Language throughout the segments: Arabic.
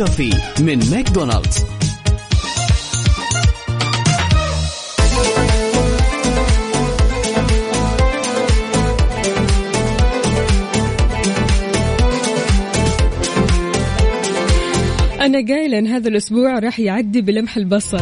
كافي من ماكدونالدز. أنا قايلة إن هذا الأسبوع راح يعدي بلمح البصر.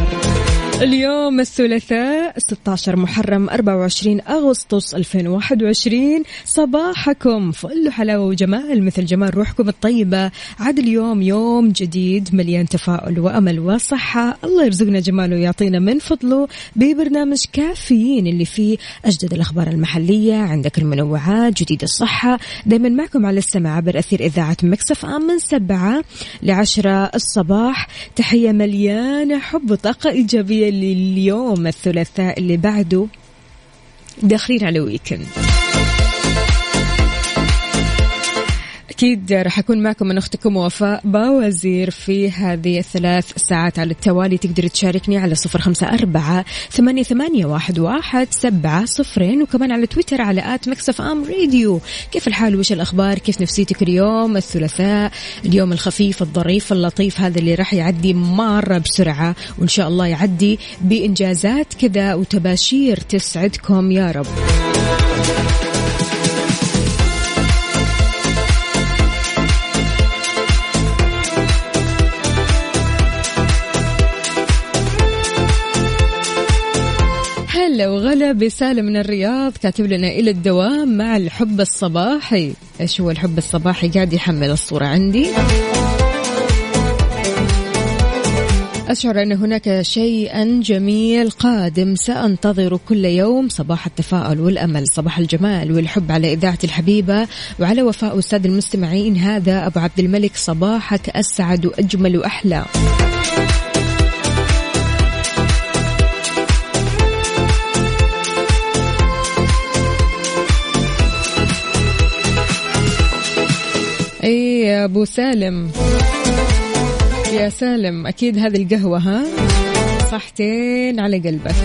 اليوم الثلاثاء 16 محرم 24 أغسطس 2021 صباحكم فل حلاوة وجمال مثل جمال روحكم الطيبة. عاد اليوم يوم جديد مليان تفاؤل وأمل وصحة. الله يرزقنا جماله ويعطينا من فضله ببرنامج كافيين اللي فيه أجدد الأخبار المحلية. عندك المنوعات جديد الصحة. دايما معكم على السماع عبر أثير إذاعة Mix FM من سبعة لعشرة الصباح. تحية مليانة حب وطاقة إيجابية لليوم الثلاثاء اللي بعده. داخلين على weekend أكيد راح أكون معكم من أختكم وفاء باوزير في هذه الثلاث ساعات على التوالي. تقدر تشاركني على صفر خمسة أربعة ثمانية, ثمانية واحد, واحد سبعة صفرين وكمان على تويتر على at Mix FM Radio. كيف الحال؟ وش الأخبار؟ كيف نفسيتك اليوم؟ الثلاثاء اليوم الخفيف الظريف اللطيف هذا اللي راح يعدي مرة بسرعة وإن شاء الله يعدي بإنجازات كذا وتباشير تسعدكم يا رب. وغلا بسالم من الرياض كاتب لنا إلى الدوام مع الحب الصباحي. إيش هو الحب الصباحي؟ قاعد يحمل الصورة عندي. أشعر أن هناك شيئا جميل قادم سأنتظر كل يوم صباح التفاؤل والأمل صباح الجمال والحب على إذاعة الحبيبة وعلى وفاء أستاذ المستمعين هذا أبو عبد الملك صباحك أسعد وأجمل وأحلى. أبو سالم. يا سالم أكيد هذه القهوة ها؟ صحتين على قلبك.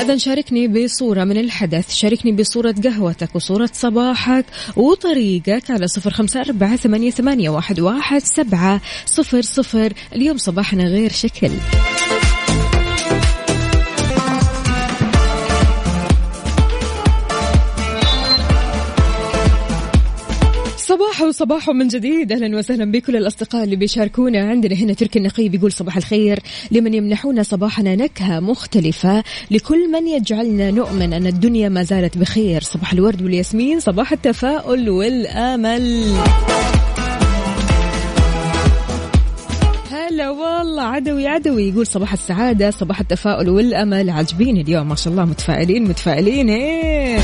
إذا شاركني بصورة من الحدث. شاركني بصورة قهوتك وصورة صباحك وطريقك على صفر خمسة أربعة ثمانية, ثمانية واحد, واحد سبعة صفر صفر. اليوم صباحنا غير شكل. صباح وصباح من جديد. أهلا وسهلا بكل الأصدقاء اللي بيشاركونا. عندنا هنا تركي النقي بيقول صباح الخير. لمن يمنحون صباحنا نكهة مختلفة لكل من يجعلنا نؤمن أن الدنيا ما زالت بخير. صباح الورد والياسمين صباح التفاؤل والأمل. هلا والله عدوي عدوي. يقول صباح السعادة صباح التفاؤل والأمل. عاجبين اليوم ما شاء الله متفائلين متفائلين. إيه.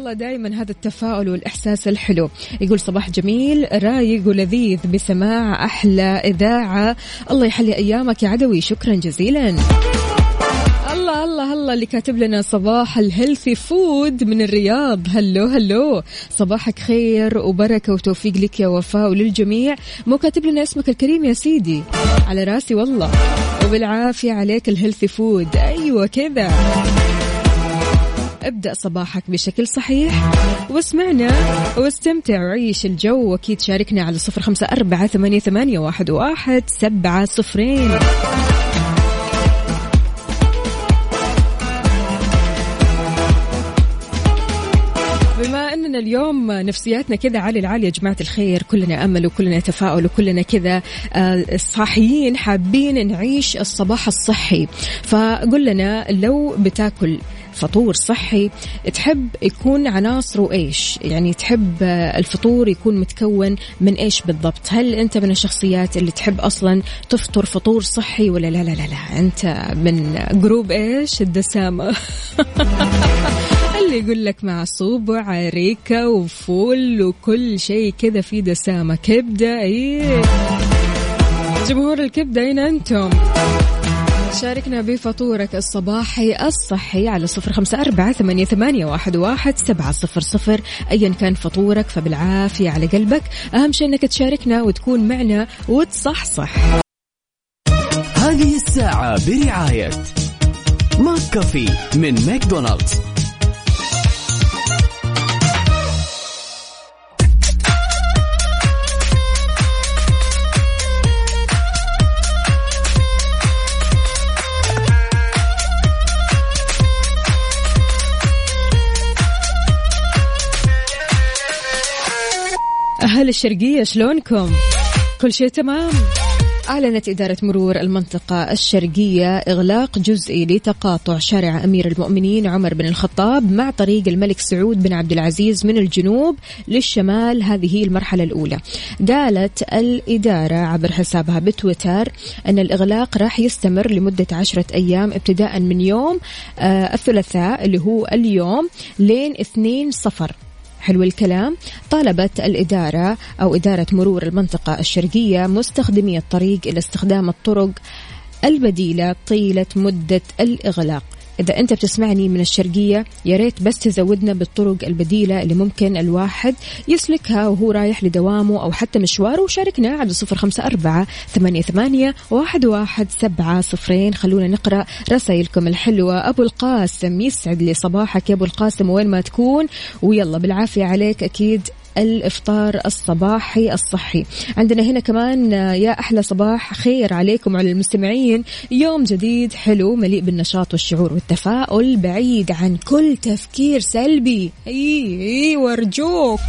الله دائما هذا التفاؤل والإحساس الحلو. يقول صباح جميل. رايق ولذيذ بسماع أحلى إذاعة. الله يحلي أيامك يا عدوي. شكرا جزيلا. الله الله الله اللي كاتب لنا صباح ال healthy food من الرياض. hello hello. صباحك خير وبركة وتوفيق لك يا وفاء وللجميع. مو كاتب لنا اسمك الكريم يا سيدي؟ على راسي والله. وبالعافية عليك ال healthy food. أيوة كذا. ابدأ صباحك بشكل صحيح واسمعنا واستمتع وعيش الجو وأكيد شاركنا على صفر خمسة أربعة ثمانية, واحد سبعة صفرين. بما أننا اليوم نفسياتنا كذا عالي العالي يا جماعة الخير كلنا أمل وكلنا تفاؤل وكلنا كذا آه، صاحيين حابين نعيش الصباح الصحي. فقل لنا لو بتاكل فطور صحي تحب يكون عناصره إيش؟ يعني تحب آه، الفطور يكون متكون من إيش بالضبط؟ هل أنت من الشخصيات اللي تحب أصلا تفطر فطور صحي ولا لا لا لا, لا. أنت من جروب إيش؟ الدسامة. اللي يقول لك معصوب وعريكة وفول وكل شيء كذا فيه دسامة. كبدة إيه. جمهور الكبدة أين أنتم؟ شاركنا بفطورك الصباحي الصحي على صفر خمسة أربعة ثمانية, ثمانية واحد, واحد سبعة صفر صفر. أيا كان فطورك فبالعافية على قلبك. أهم شيء أنك تشاركنا وتكون معنا وتصحصح. هذه الساعة برعاية McCafé من ماكدونالدز. أهل الشرقية شلونكم؟ كل شيء تمام؟ أعلنت إدارة مرور المنطقة الشرقية إغلاق جزئي لتقاطع شارع أمير المؤمنين عمر بن الخطاب مع طريق الملك سعود بن عبد العزيز من الجنوب للشمال هذه المرحلة الأولى قالت الإدارة عبر حسابها بتويتر أن الإغلاق راح يستمر لمدة عشرة أيام ابتداء من يوم آه الثلاثاء اللي هو اليوم لين اثنين صفر حلو الكلام. طالبت الإدارة أو إدارة مرور المنطقة الشرقية مستخدمي الطريق إلى استخدام الطرق البديلة طيلة مدة الإغلاق. إذا أنت بتسمعني من الشرقية يا ريت بس تزودنا بالطرق البديلة اللي ممكن الواحد يسلكها وهو رايح لدوامه أو حتى مشواره وشاركنا على صفر خمسة أربعة ثمانية, ثمانية واحد, واحد سبعة صفرين. خلونا نقرأ رسائلكم الحلوة. أبو القاسم يسعد لي صباحك يا أبو القاسم وين ما تكون؟ ويلا بالعافية عليك أكيد. الإفطار الصباحي الصحي. عندنا هنا كمان آه، يا أحلى صباح خير عليكم وعلى المستمعين. يوم جديد حلو مليء بالنشاط والشعور والتفاؤل بعيد عن كل تفكير سلبي. إي إي وارجوك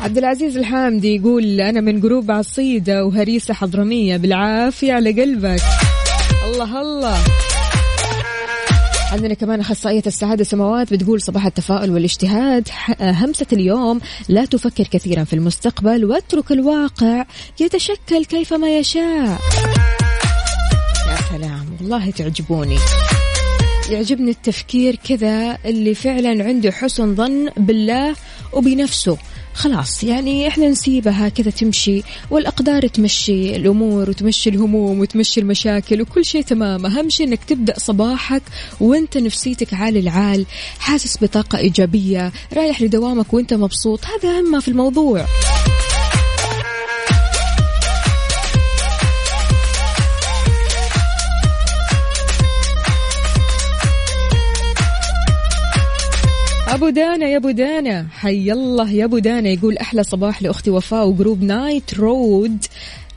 عبد العزيز الحامدي يقول أنا من group عصيدة وهريسة حضرمية. بالعافية على قلبك. الله الله. عندنا كمان أخصائية السعادة سماوات بتقول صباح التفاؤل والاجتهاد همسة اليوم لا تفكر كثيرا في المستقبل واترك الواقع يتشكل كيفما يشاء. يا سلام والله تعجبوني. يعجبني التفكير كذا اللي فعلا عنده حسن ظن بالله وبنفسه. خلاص يعني إحنا نسيبها كذا تمشي والأقدار تمشي الأمور وتمشي الهموم وتمشي المشاكل وكل شيء تمام. أهم شيء إنك تبدأ صباحك وأنت نفسيتك عال العال حاسس بطاقة إيجابية رايح لدوامك وأنت مبسوط هذا أهم في الموضوع. ابو دانا يا ابو دانا حي الله يا ابو دانا يقول أحلى صباح لأختي وفاء و group Night Road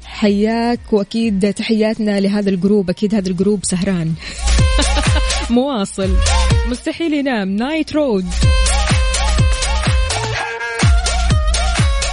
حياك وأكيد تحياتنا لهذا ال group. أكيد هذا ال group سهران. مواصل. مستحيل ينام. Night Road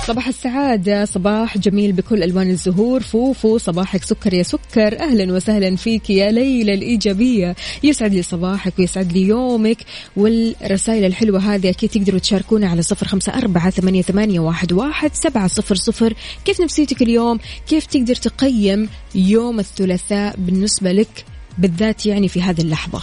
صباح السعادة صباح جميل بكل ألوان الزهور. فوفو صباحك سكر يا سكر. أهلا وسهلا فيك يا ليلى الإيجابية. يسعد لي صباحك ويسعد لي يومك. والرسائل الحلوة هذه أكيد تقدروا تشاركونا على صفر خمسة أربعة ثمانية, ثمانية واحد, واحد سبعة صفر صفر. كيف نفسيتك اليوم؟ كيف تقدر تقيم يوم الثلاثاء بالنسبة لك بالذات يعني في هذه اللحظة؟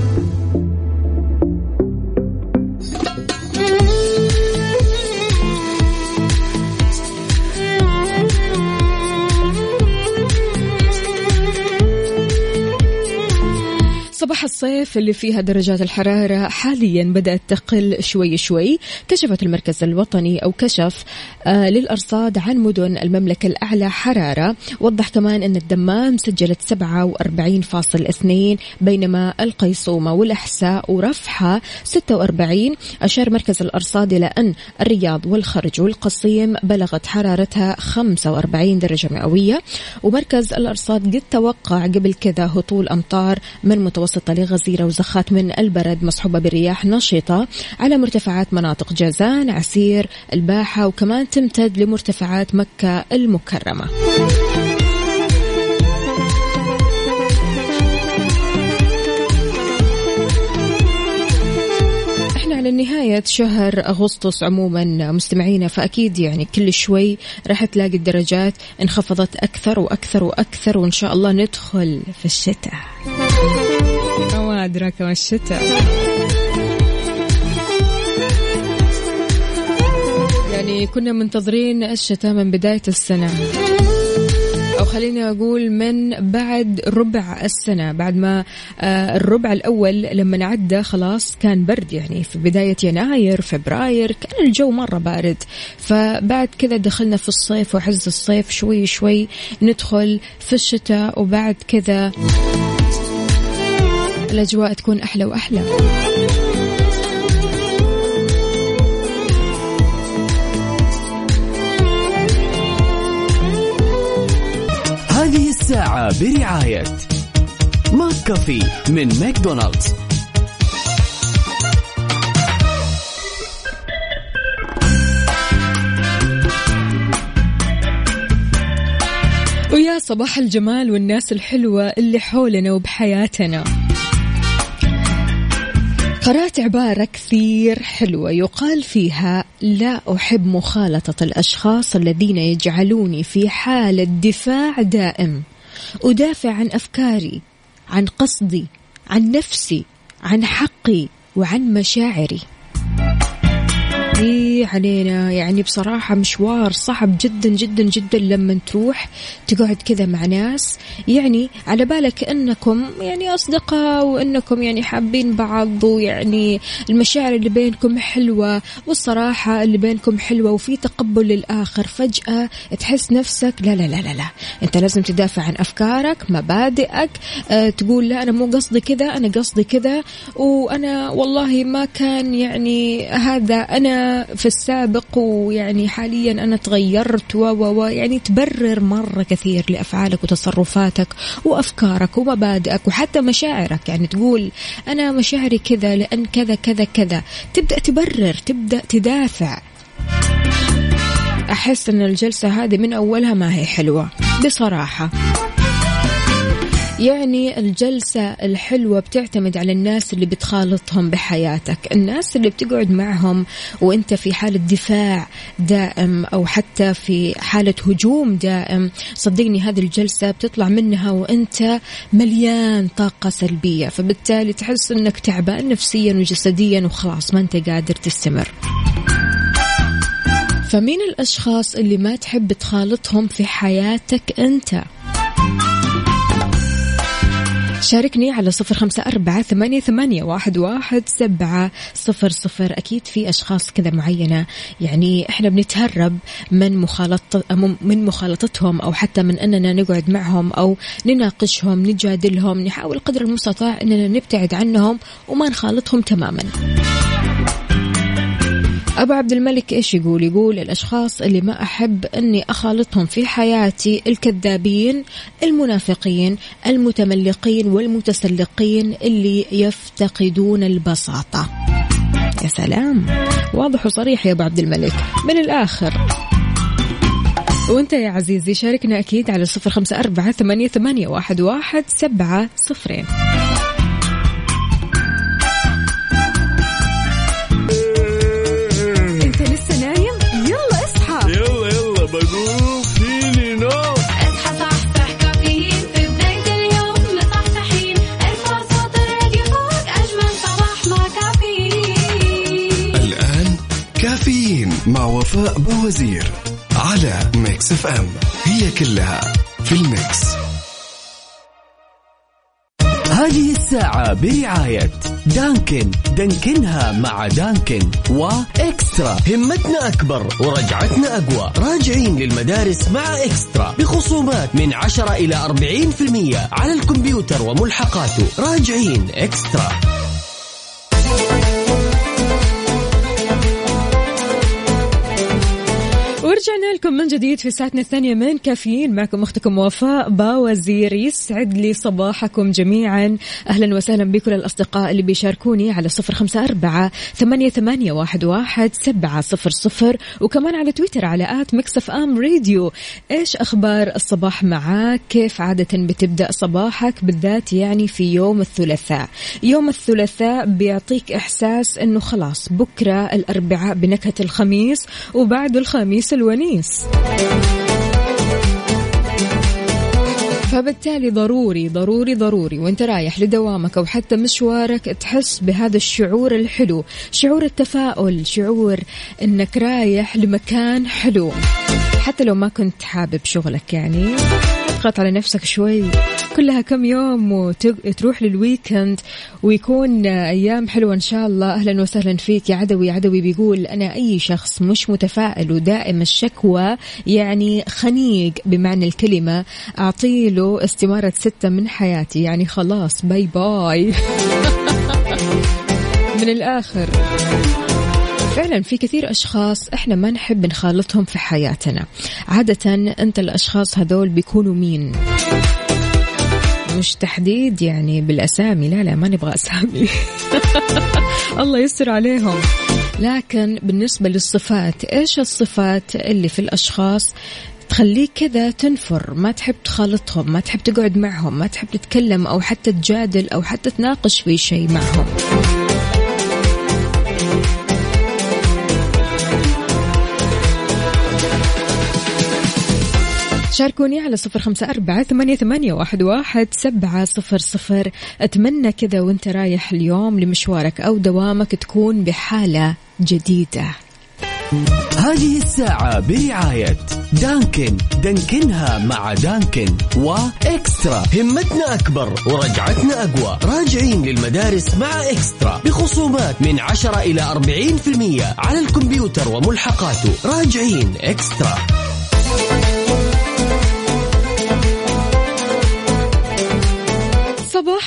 صباح الصيف اللي فيها درجات الحرارة حاليا بدأت تقل شوي شوي. كشفت المركز الوطني أو كشف آه للأرصاد عن مدن المملكة الأعلى حرارة. وضح كمان أن الدمام سجلت 47.2 بينما القيصومة والأحساء ورفحة 46 أشار مركز الأرصاد إلى أن الرياض والخرج والقصيم بلغت حرارتها 45 درجة مئوية. ومركز الأرصاد قد توقع قبل كذا هطول أمطار من متوسطة لغزيرة وزخات من البرد مصحوبة برياح نشطة على مرتفعات مناطق جازان عسير الباحة وكمان تمتد لمرتفعات مكة المكرمة. على نهاية شهر أغسطس عموما مستمعينا فأكيد يعني كل شوي راح تلاقي الدرجات انخفضت أكثر وأكثر وأكثر وإن شاء الله ندخل في الشتاء. أدراك ما الشتاء. يعني كنا منتظرين الشتاء من بداية السنة. أو خليني أقول من بعد ربع السنة. بعد ما آه، الربع الأول لما عدى خلاص كان برد. يعني في بداية يناير فبراير كان الجو مرة بارد. فبعد كذا دخلنا في الصيف وحز الصيف شوي شوي ندخل في الشتاء. وبعد كذا الأجواء تكون أحلى وأحلى. هذه الساعة برعاية ماك كافي من ماكدونالدز. ويا صباح الجمال والناس الحلوة اللي حولنا وبحياتنا. قرأت عبارة كثير حلوة يقال فيها لا أحب مخالطة الأشخاص الذين يجعلوني في حالة دفاع دائم. أدافع عن أفكاري عن قصدي عن نفسي عن حقي وعن مشاعري. إيه علينا. يعني بصراحة مشوار صعب جدا جدا جدا لما تروح تقعد كذا مع ناس. يعني على بالك إنكم يعني أصدقاء وإنكم يعني حابين بعض ويعني المشاعر اللي بينكم حلوة والصراحة اللي بينكم حلوة وفي تقبل للآخر. فجأة تحس نفسك لا لا لا لا لا. أنت لازم تدافع عن أفكارك مبادئك أه تقول لا أنا مو قصدي كذا أنا قصدي كذا. وأنا والله ما كان يعني هذا أنا في السابق ويعني حاليا أنا تغيرت و يعني تبرر مرة كثير لأفعالك وتصرفاتك وأفكارك ومبادئك وحتى مشاعرك. يعني تقول أنا مشاعري كذا لأن كذا كذا كذا. تبدأ تبرر تبدأ تدافع. أحس إن الجلسة هذه من أولها ما هي حلوة بصراحة. يعني الجلسة الحلوة بتعتمد على الناس اللي بتخالطهم بحياتك. الناس اللي بتقعد معهم وانت في حالة دفاع دائم أو حتى في حالة هجوم دائم صدقني هذه الجلسة بتطلع منها وانت مليان طاقة سلبية. فبالتالي تحس إنك تعبان نفسيا وجسديا وخلاص ما انت قادر تستمر. فمين الأشخاص اللي ما تحب تخالطهم في حياتك أنت؟ شاركني على صفر خمسة أربعة ثمانية, ثمانية واحد, واحد سبعة صفر صفر. أكيد في أشخاص كذا معينة. يعني إحنا بنتهرب من مخالطة من مخالطتهم أو حتى من أننا نقعد معهم أو نناقشهم نجادلهم نحاول قدر المستطاع أننا نبتعد عنهم وما نخالطهم تماما. أبو عبد الملك إيش يقول؟ يقول الأشخاص اللي ما أحب أني أخالطهم في حياتي الكذابين المنافقين المتملقين والمتسلقين اللي يفتقدون البساطة. يا سلام. واضح وصريح يا أبو عبد الملك. من الآخر. وأنت يا عزيزي شاركنا أكيد على صفر خمسة أربعة ثمانية, واحد سبعة صفرين. كافيين مع وفاء بوزير على Mix FM. هي كلها في ال Mix. هذه الساعة برعاية دانكن. دانكنها مع دانكن وإكسترا. همتنا أكبر ورجعتنا أقوى. راجعين للمدارس مع إكسترا. بخصومات من 10 إلى 40% على الكمبيوتر وملحقاته. راجعين إكسترا. ورجعنا لكم من جديد في ساعتنا الثانية من كافيين. معكم أختكم وفاء باوزير يسعد لي صباحكم جميعا. أهلا وسهلا بكل الأصدقاء اللي بيشاركوني على صفر خمسة أربعة ثمانية, ثمانية واحد, واحد سبعة صفر صفر. وكمان على تويتر على at Mix FM Radio. إيش أخبار الصباح معاك؟ كيف عادة بتبدأ صباحك؟ بالذات يعني في يوم الثلاثاء. يوم الثلاثاء بيعطيك إحساس أنه خلاص بكرة الأربعاء بنكهة الخميس وبعد الخميس الونيس فبالتالي ضروري ضروري ضروري وانت رايح لدوامك أو حتى مشوارك تحس بهذا الشعور الحلو شعور التفاؤل شعور إنك رايح لمكان حلو. حتى لو ما كنت حابب شغلك يعني. اضغط على نفسك شوي. كلها كم يوم وتروح للويكند ويكون أيام حلوة إن شاء الله. أهلا وسهلا فيك يا عدوي. عدوي بيقول أنا أي شخص مش متفائل ودائم الشكوى يعني خنيق بمعنى الكلمة. أعطيله استمارة ستة من حياتي. يعني خلاص باي باي من الآخر. فعلا في كثير أشخاص إحنا ما نحب نخالطهم في حياتنا. عادة أنت الأشخاص هذول بيكونوا مين؟ مش تحديد يعني بالأسامي. لا لا ما نبغى أسامي. الله يستر عليهم. لكن بالنسبة للصفات إيش الصفات اللي في الأشخاص تخليك كذا تنفر؟ ما تحب تخالطهم ما تحب تقعد معهم ما تحب تتكلم أو حتى تجادل أو حتى تناقش في شيء معهم. شاركوني على صفر خمسة أربعة ثمانية, ثمانية واحد, واحد سبعة صفر صفر. أتمنى كذا وأنت رايح اليوم لمشوارك أو دوامك تكون بحالة جديدة. هذه الساعة برعاية دانكن. دانكنها مع دانكن وإكسترا. همتنا أكبر ورجعتنا أقوى. راجعين للمدارس مع إكسترا. بخصومات من 10 إلى 40% على الكمبيوتر وملحقاته. راجعين إكسترا.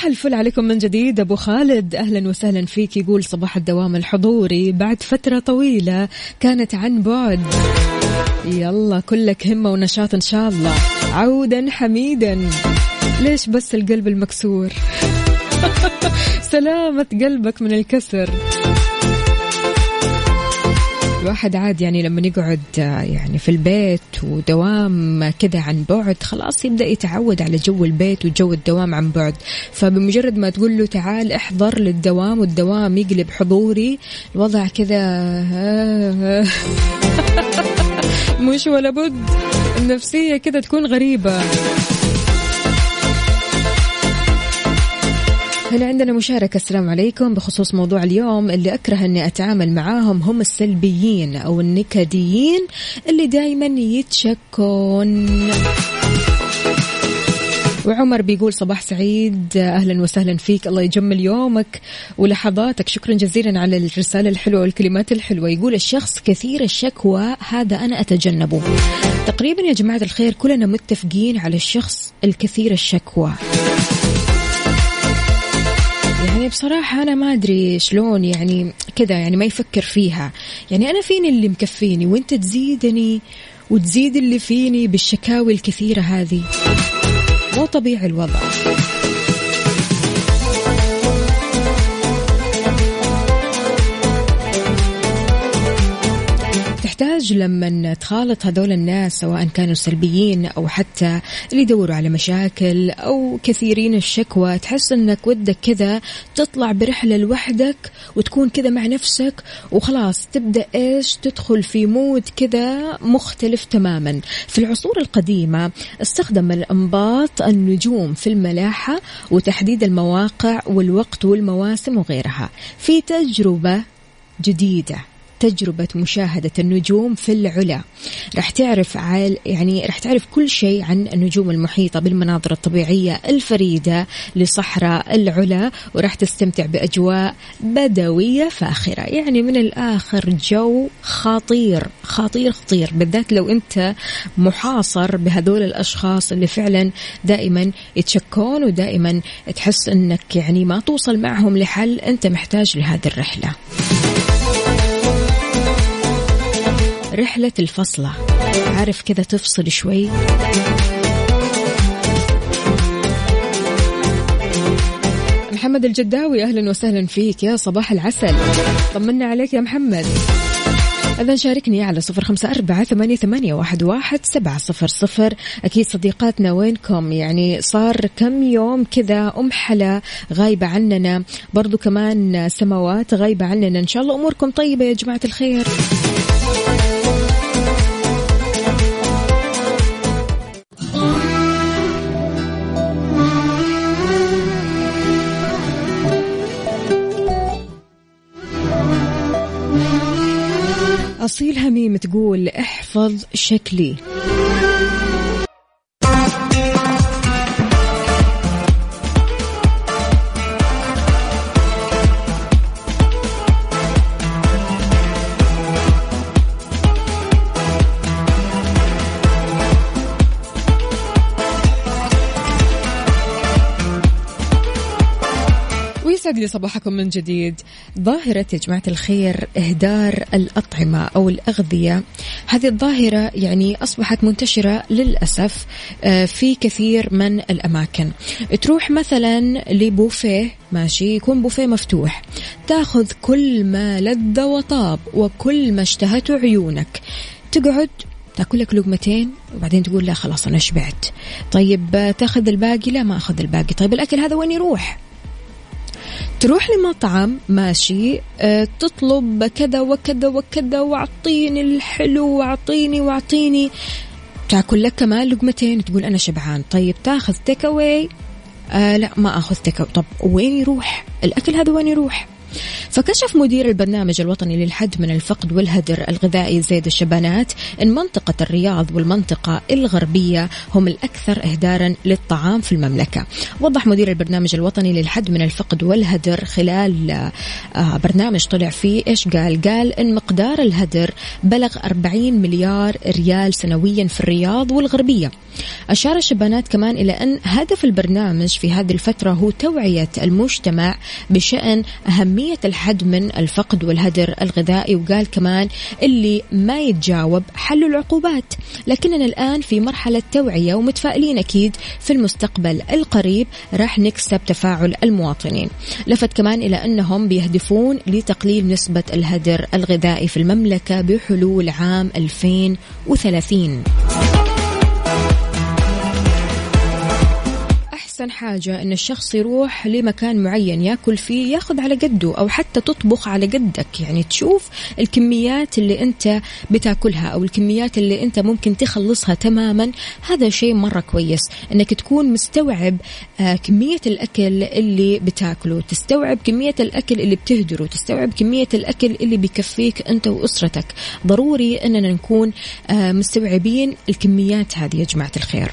الفل عليكم من جديد. أبو خالد أهلا وسهلا فيك. يقول صباح الدوام الحضوري بعد فترة طويلة كانت عن بعد. يلا كلك همة ونشاط إن شاء الله. عودا حميدا. ليش بس القلب المكسور؟ سلامة قلبك من الكسر. الواحد عاد يعني لما يقعد يعني في البيت ودوام كذا عن بعد خلاص يبدأ يتعود على جو البيت وجو الدوام عن بعد. فبمجرد ما تقول له تعال احضر للدوام والدوام يقلب حضوري الوضع كذا مش ولا بد النفسية كذا تكون غريبة. هنا عندنا مشاركة. السلام عليكم. بخصوص موضوع اليوم اللي أكره أني أتعامل معاهم هم السلبيين أو النكديين اللي دايما يتشكون. وعمر بيقول صباح سعيد. أهلا وسهلا فيك. الله يجمل يومك ولحظاتك. شكرا جزيلا على الرسالة الحلوة والكلمات الحلوة. يقول الشخص كثير الشكوى. هذا أنا أتجنبه. تقريبا يا جماعة الخير كلنا متفقين على الشخص الكثير الشكوى. يعني بصراحة أنا ما أدري شلون يعني كذا يعني ما يفكر فيها. يعني أنا فيني اللي مكفيني وأنت تزيدني وتزيد اللي فيني بالشكاوي الكثيرة هذه. مو طبيعي الوضع. تحتاج لما تخالط هذول الناس سواء كانوا سلبيين أو حتى اللي يدوروا على مشاكل أو كثيرين الشكوى تحس إنك ودك كذا تطلع برحلة لوحدك وتكون كذا مع نفسك وخلاص تبدأ إيش؟ تدخل في مود كذا مختلف تماما. في العصور القديمة استخدم الأنباط النجوم في الملاحة وتحديد المواقع والوقت والمواسم وغيرها في تجربة جديدة. تجربة مشاهدة النجوم في العلا. راح تعرف عال يعني راح تعرف كل شيء عن النجوم المحيطة بالمناظر الطبيعية الفريدة لصحراء العلا وراح تستمتع بأجواء بدوية فاخرة. يعني من الآخر جو خطير خطير خطير. بالذات لو أنت محاصر بهذول الأشخاص اللي فعلا دائما يتشكون ودائما تحس أنك يعني ما توصل معهم لحل أنت محتاج لهذه الرحلة. رحلة الفصلة. عارف كذا تفصل شوي؟ محمد الجداوي أهلا وسهلا فيك يا صباح العسل. طمنا عليك يا محمد. إذا شاركني على صفر خمسة أربعة ثمانية, ثمانية واحد, واحد سبعة صفر صفر. أكيد صديقاتنا وينكم؟ يعني صار كم يوم كذا أم حلا غايبة عننا. برضو كمان سماوات غايبة عننا. إن شاء الله أموركم طيبة يا جماعة الخير. تقول احفظ شكلي. ويسعد لي صباحكم من جديد. ظاهرة يا جماعة الخير إهدار الأطعمة أو الأغذية. هذه الظاهرة يعني أصبحت منتشرة للأسف آه، في كثير من الأماكن. تروح مثلا لبوفيه ماشي يكون بوفيه مفتوح. تأخذ كل ما لذ وطاب وكل ما اشتهته عيونك. تقعد تأكل لك لقمتين وبعدين تقول لا خلاص أنا شبعت. طيب آه، تأخذ الباقي؟ لا ما أخذ الباقي. طيب الأكل هذا وين يروح؟ تروح لمطعم ماشي آه، تطلب كذا وكذا وكذا واعطيني الحلو واعطيني واعطيني. تاكل لك كمان لقمتين تقول أنا شبعان. طيب تاخذ تيك اواي آه لا ما أخذ تيك طب وين يروح؟ الأكل هذا وين يروح؟ فكشف مدير البرنامج الوطني للحد من الفقد والهدر الغذائي زيد الشبانات إن منطقة الرياض والمنطقة الغربية هم الأكثر اهدارا للطعام في المملكة. وضح مدير البرنامج الوطني للحد من الفقد والهدر خلال آه، برنامج طلع فيه إيش قال؟ قال إن مقدار الهدر بلغ 40 مليار ريال سنويا في الرياض والغربية. أشار الشبانات كمان إلى أن هدف البرنامج في هذه الفترة هو توعية المجتمع بشأن أهمية الحد من الفقد والهدر الغذائي وقال كمان اللي ما يتجاوب حل العقوبات. لكننا الآن في مرحلة توعية ومتفائلين أكيد في المستقبل القريب. راح نكسب تفاعل المواطنين. لفت كمان إلى أنهم بيهدفون لتقليل نسبة الهدر الغذائي في المملكة بحلول عام 2030 أحسن حاجة أن الشخص يروح لمكان معين ياكل فيه ياخذ على قده أو حتى تطبخ على قدك. يعني تشوف الكميات اللي أنت بتاكلها أو الكميات اللي أنت ممكن تخلصها تماما. هذا شيء مرة كويس أنك تكون مستوعب آه، كمية الأكل اللي بتاكله تستوعب كمية الأكل اللي بتهدره تستوعب كمية الأكل اللي بيكفيك أنت وأسرتك. ضروري أننا نكون آه، مستوعبين الكميات هذه يا جماعة الخير.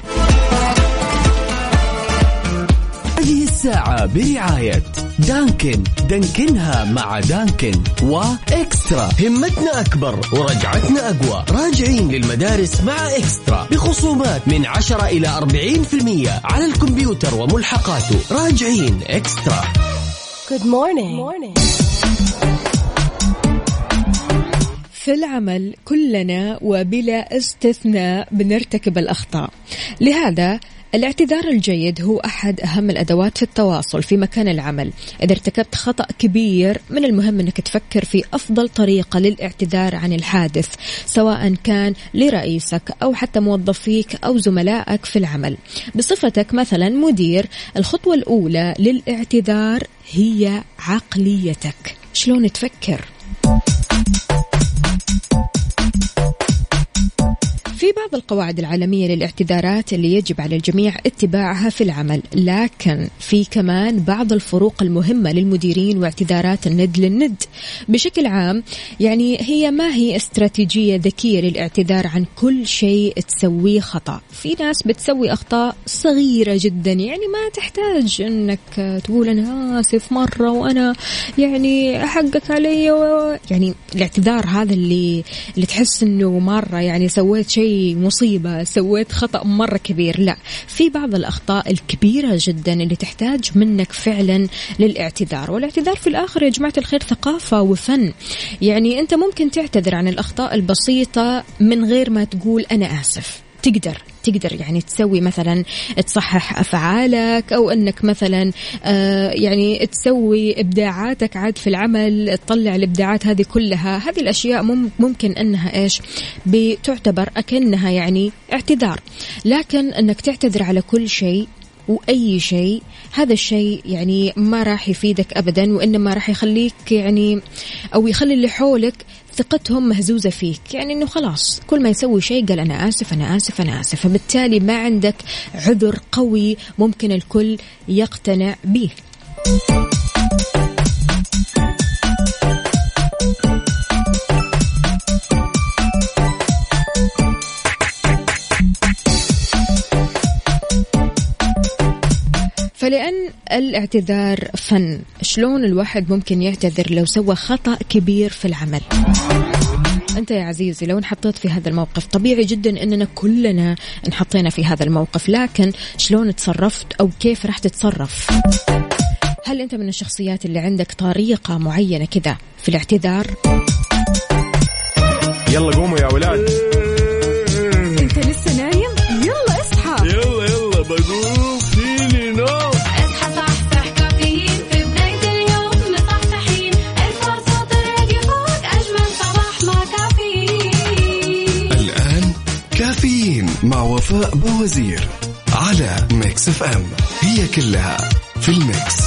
الساعة برعاية دانكن. دانكنها مع دانكن وإكسترا. همتنا أكبر ورجعتنا أقوى. راجعين للمدارس مع إكسترا. بخصومات من 10 إلى 40% على الكمبيوتر وملحقاته. راجعين إكسترا. Good morning. في العمل كلنا وبلا استثناء بنرتكب الأخطاء. لهذا الاعتذار الجيد هو أحد أهم الأدوات في التواصل في مكان العمل. إذا ارتكبت خطأ كبير من المهم أنك تفكر في أفضل طريقة للاعتذار عن الحادث سواء كان لرئيسك أو حتى موظفيك أو زملائك في العمل. بصفتك مثلا مدير الخطوة الأولى للاعتذار هي عقليتك. شلون تفكر؟ في بعض القواعد العالمية للاعتذارات اللي يجب على الجميع اتباعها في العمل لكن في كمان بعض الفروق المهمة للمديرين واعتذارات الند للند. بشكل عام يعني هي ما هي استراتيجية ذكية للاعتذار عن كل شيء تسويه خطأ؟ في ناس بتسوي أخطاء صغيرة جدا يعني ما تحتاج أنك تقول أنا آسف مرة وأنا يعني حقك علي و... يعني الاعتذار هذا اللي اللي تحس أنه مرة يعني سويت شيء شيء مصيبة سويت خطأ مرة كبير. لا في بعض الأخطاء الكبيرة جدا اللي تحتاج منك فعلا للاعتذار. والاعتذار في الآخر يا جماعة الخير ثقافة وفن. يعني أنت ممكن تعتذر عن الأخطاء البسيطة من غير ما تقول أنا آسف. تقدر تقدر يعني تسوي مثلا تصحح أفعالك أو أنك مثلا آه يعني تسوي إبداعاتك عاد في العمل تطلع الإبداعات هذه كلها. هذه الأشياء مم- ممكن أنها إيش؟ بتعتبر أكنها يعني اعتذار. لكن أنك تعتذر على كل شيء وأي شيء هذا الشيء يعني ما راح يفيدك ابدا وإنما راح يخليك يعني أو يخلي اللي حولك ثقتهم مهزوزة فيك. يعني إنه خلاص كل ما يسوي شيء قال أنا آسف أنا آسف أنا آسف. فبالتالي ما عندك عذر قوي ممكن الكل يقتنع به. فلأن الاعتذار فن شلون الواحد ممكن يعتذر لو سوى خطأ كبير في العمل؟ أنت يا عزيزي لو انحطيت في هذا الموقف طبيعي جدا أننا كلنا انحطينا في هذا الموقف لكن شلون تصرفت أو كيف راح تتصرف؟ هل أنت من الشخصيات اللي عندك طريقة معينة كذا في الاعتذار؟ يلا قوموا يا ولاد. بوزير على Mix FM. هي كلها في ال Mix.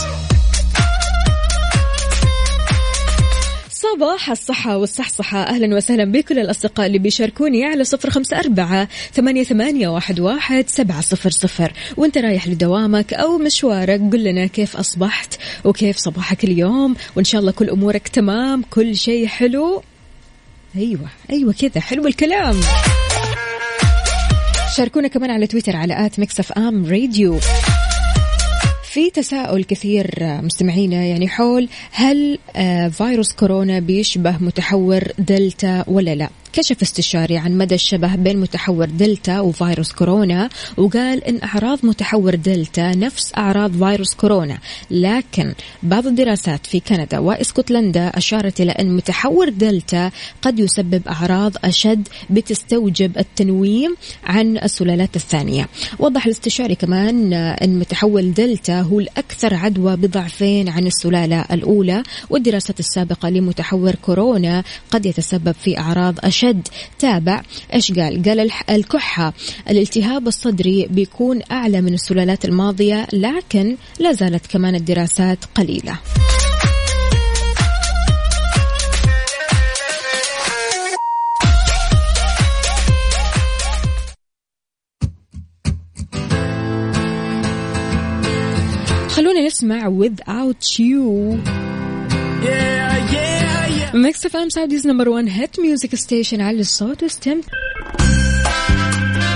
صباح الصحة والصحصحة. أهلا وسهلا بكل الأصدقاء اللي بيشاركوني على صفر خمسة أربعة ثمانية, ثمانية واحد, واحد سبعة صفر صفر. وأنت رايح لدوامك أو مشوارك قل لنا كيف أصبحت وكيف صباحك اليوم. وإن شاء الله كل أمورك تمام كل شيء حلو. أيوة أيوة كذا حلو الكلام. شاركونا كمان على تويتر على at Mix FM Radio. في تساؤل كثير مستمعينا يعني حول هل آه، فيروس كورونا بيشبه متحور دلتا ولا لا؟ كشف استشاري عن مدى الشبه بين متحور دلتا وفيروس كورونا وقال إن أعراض متحور دلتا نفس أعراض فيروس كورونا. لكن بعض الدراسات في كندا وإسكتلندا أشارت إلى إن متحور دلتا قد يسبب أعراض أشد بتستوجب التنويم عن السلالات الثانية. وضح الاستشاري كمان إن متحول دلتا هو الأكثر عدوى بضعفين عن السلالة الأولى والدراسات السابقة لمتحور كورونا قد يتسبب في أعراض اشد تابع إيش قال قال الكحة الالتهاب الصدري بيكون أعلى من السلالات الماضية لكن لا زالت كمان الدراسات قليلة. خلونا نسمع without you. Mix FM Saudi's number 1 hit music station على الصوت واستمتع